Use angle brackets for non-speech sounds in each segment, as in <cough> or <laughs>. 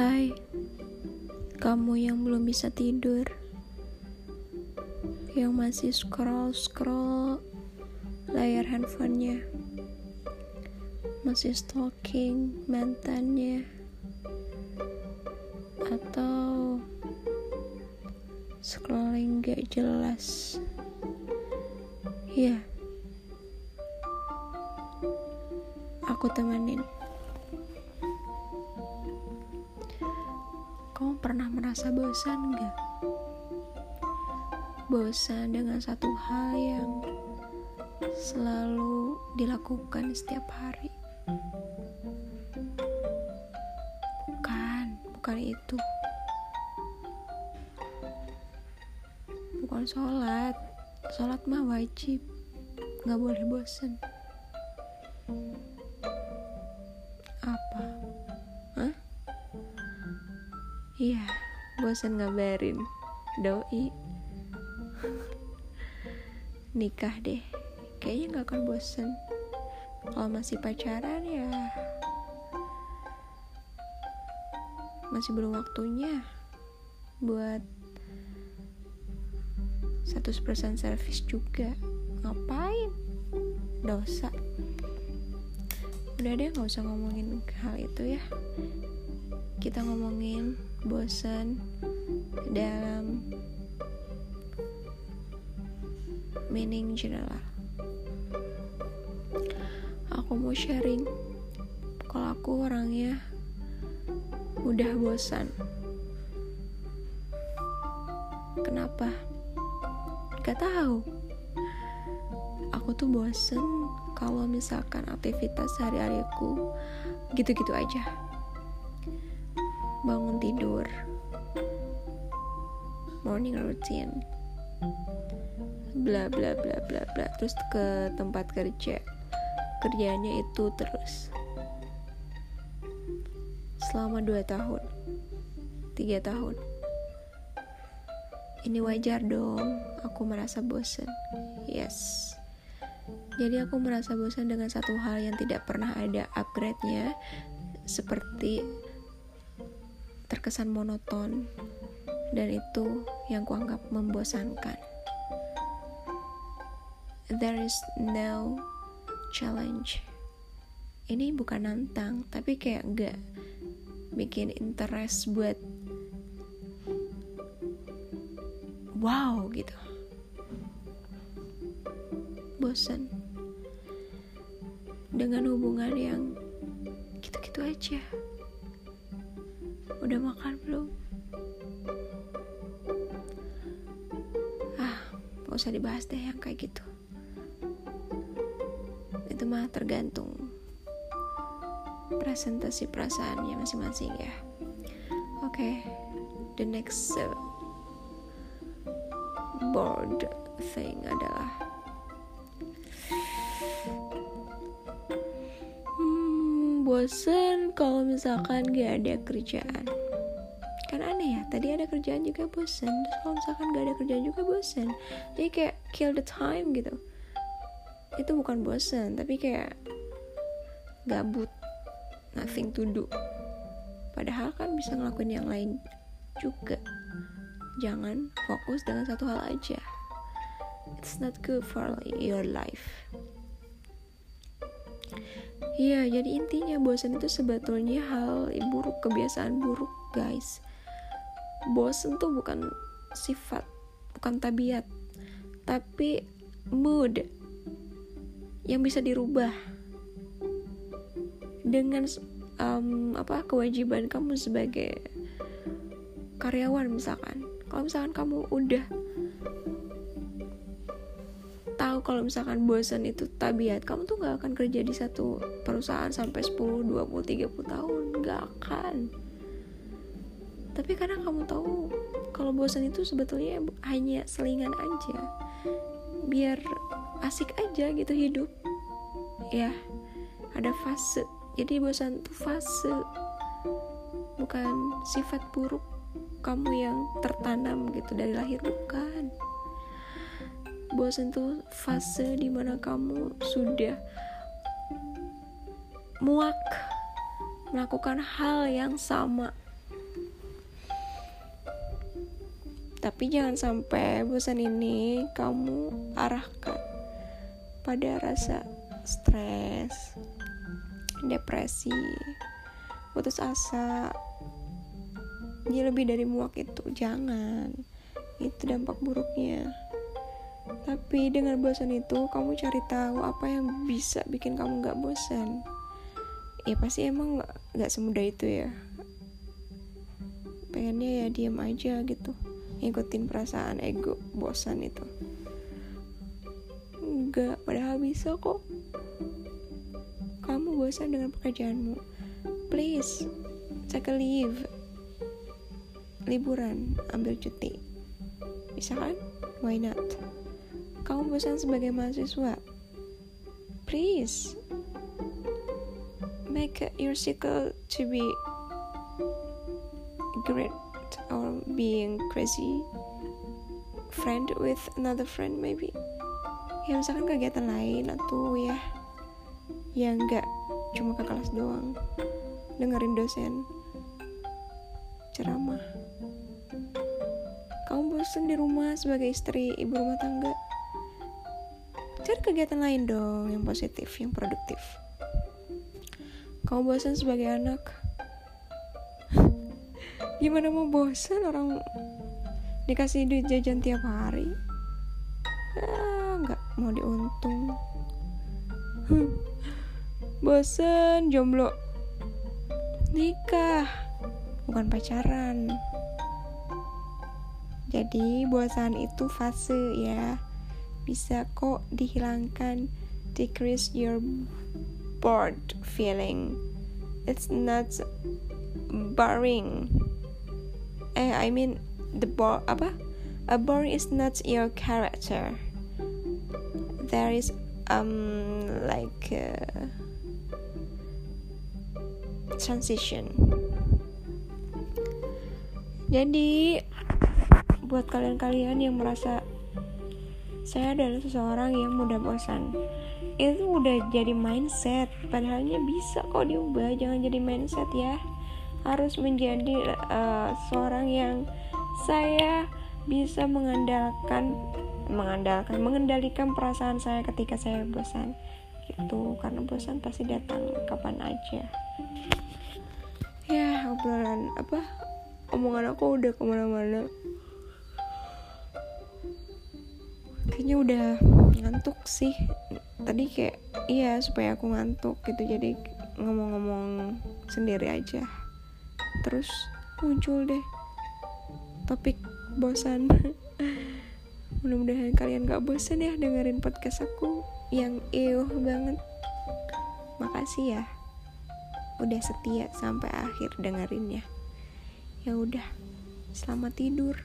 Hai, kamu yang belum bisa tidur, yang masih scroll-scroll layar handphonenya, masih stalking mantannya, atau scrolling gak jelas. Ya, aku temenin. Kamu pernah merasa bosan gak? Bosan dengan satu hal yang selalu dilakukan setiap hari. Bukan, bukan itu. Bukan sholat. Sholat mah wajib. Gak boleh bosan. Iya, bosan ngabarin. Doi. <laughs> Nikah deh. Kayaknya gak akan bosan. Kalau masih pacaran ya masih belum waktunya buat 100% service juga. Ngapain? Dosa. Udah deh gak usah ngomongin hal itu ya. Kita ngomongin bosan dalam meaning general. Aku mau sharing kalau aku orangnya udah bosan. Kenapa? Gak tahu. Aku tuh bosen kalau misalkan aktivitas sehari-hariku gitu-gitu aja bangun tidur. Morning routine. Bla bla bla bla bla. Terus ke tempat kerja. Kerjanya itu terus. Selama 2 tahun. 3 tahun. Ini wajar dong. Aku merasa bosan yes. Jadi aku merasa bosan dengan satu hal yang tidak pernah ada upgrade-nya. Seperti terkesan monoton dan itu yang kuanggap membosankan. There is no challenge. Ini bukan nantang, tapi kayak gak bikin interest buat wow gitu. Bosan dengan hubungan yang gitu-gitu aja. Udah makan belum? Ah, gak usah dibahas deh yang kayak gitu. Itu mah tergantung presentasi perasaannya masing-masing ya. Oke, okay, the next uh, board thing adalah bosen kalau misalkan gak ada kerjaan. Kan aneh ya tadi ada kerjaan juga bosen terus kalau misalkan gak ada kerjaan juga bosen. Jadi kayak kill the time gitu. Itu bukan bosen tapi kayak gabut nothing to do. Padahal kan bisa ngelakuin yang lain juga. Jangan fokus dengan satu hal aja. It's not good for your life Iya, jadi intinya bosan itu sebetulnya hal buruk, kebiasaan buruk, guys. Bosan tuh bukan sifat, bukan tabiat, tapi mood yang bisa dirubah dengan um, apa kewajiban kamu sebagai karyawan misalkan. Kalau misalkan kamu udah kalau misalkan bosan itu tabiat kamu tuh gak akan kerja di satu perusahaan sampai 10, 20, 30 tahun. Gak akan. Tapi karena kamu tahu kalau bosan itu sebetulnya hanya selingan aja. Biar asik aja gitu hidup. Ya ada fase. Jadi bosan itu fase. Bukan sifat buruk kamu yang tertanam gitu dari lahir bukan bosan tuh fase di mana kamu sudah muak melakukan hal yang sama. Tapi jangan sampai bosan ini kamu arahkan pada rasa stres depresi putus asa. Jadi lebih dari muak itu jangan. Itu dampak buruknya tapi dengan bosan itu kamu cari tahu apa yang bisa bikin kamu nggak bosan. Ya pasti emang nggak semudah itu ya. Pengennya ya diam aja gitu. Ngikutin perasaan ego bosan itu. Enggak padahal bisa kok. Kamu bosan dengan pekerjaanmu. Please take a leave. Liburan ambil cuti. Bisa kan? Why not kamu bosan sebagai mahasiswa. Please make your circle to be great or being crazy friend with another friend maybe. Ya misalkan kegiatan lain atau ya ya enggak cuma ke kelas doang dengerin dosen ceramah. Kamu bosan di rumah sebagai istri ibu rumah tangga cari kegiatan lain dong yang positif yang produktif. Kamu bosan sebagai anak? <laughs> Gimana mau bosan orang dikasih duit jajan tiap hari? Ah, mau diuntung. <laughs> Bosan jomblo. Nikah. Bukan pacaran. Jadi bosan itu fase ya bisa kok dihilangkan decrease your bored feeling. It's not boring. Eh I mean the bo apa? A boring is not your character. There is um like uh, transition. Jadi buat kalian-kalian yang merasa saya adalah seseorang yang mudah bosan. Itu udah jadi mindset. Padahalnya bisa kok diubah. Jangan jadi mindset ya. Harus menjadi uh, seorang yang saya bisa mengandalkan mengandalkan mengendalikan perasaan saya ketika saya bosan. Gitu. Karena bosan pasti datang kapan aja. Ya obrolan apa? Omongan aku udah ke mana-mana kayaknya udah ngantuk sih. Tadi kayak iya supaya aku ngantuk gitu. Jadi ngomong-ngomong sendiri aja. Terus muncul deh topik bosan. <laughs> Mudah-mudahan kalian gak bosan ya dengerin podcast aku yang ewh banget. Makasih ya udah setia sampai akhir dengerin ya ya udah selamat tidur.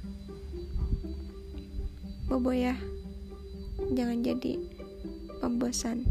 Bobo ya jangan jadi pembosan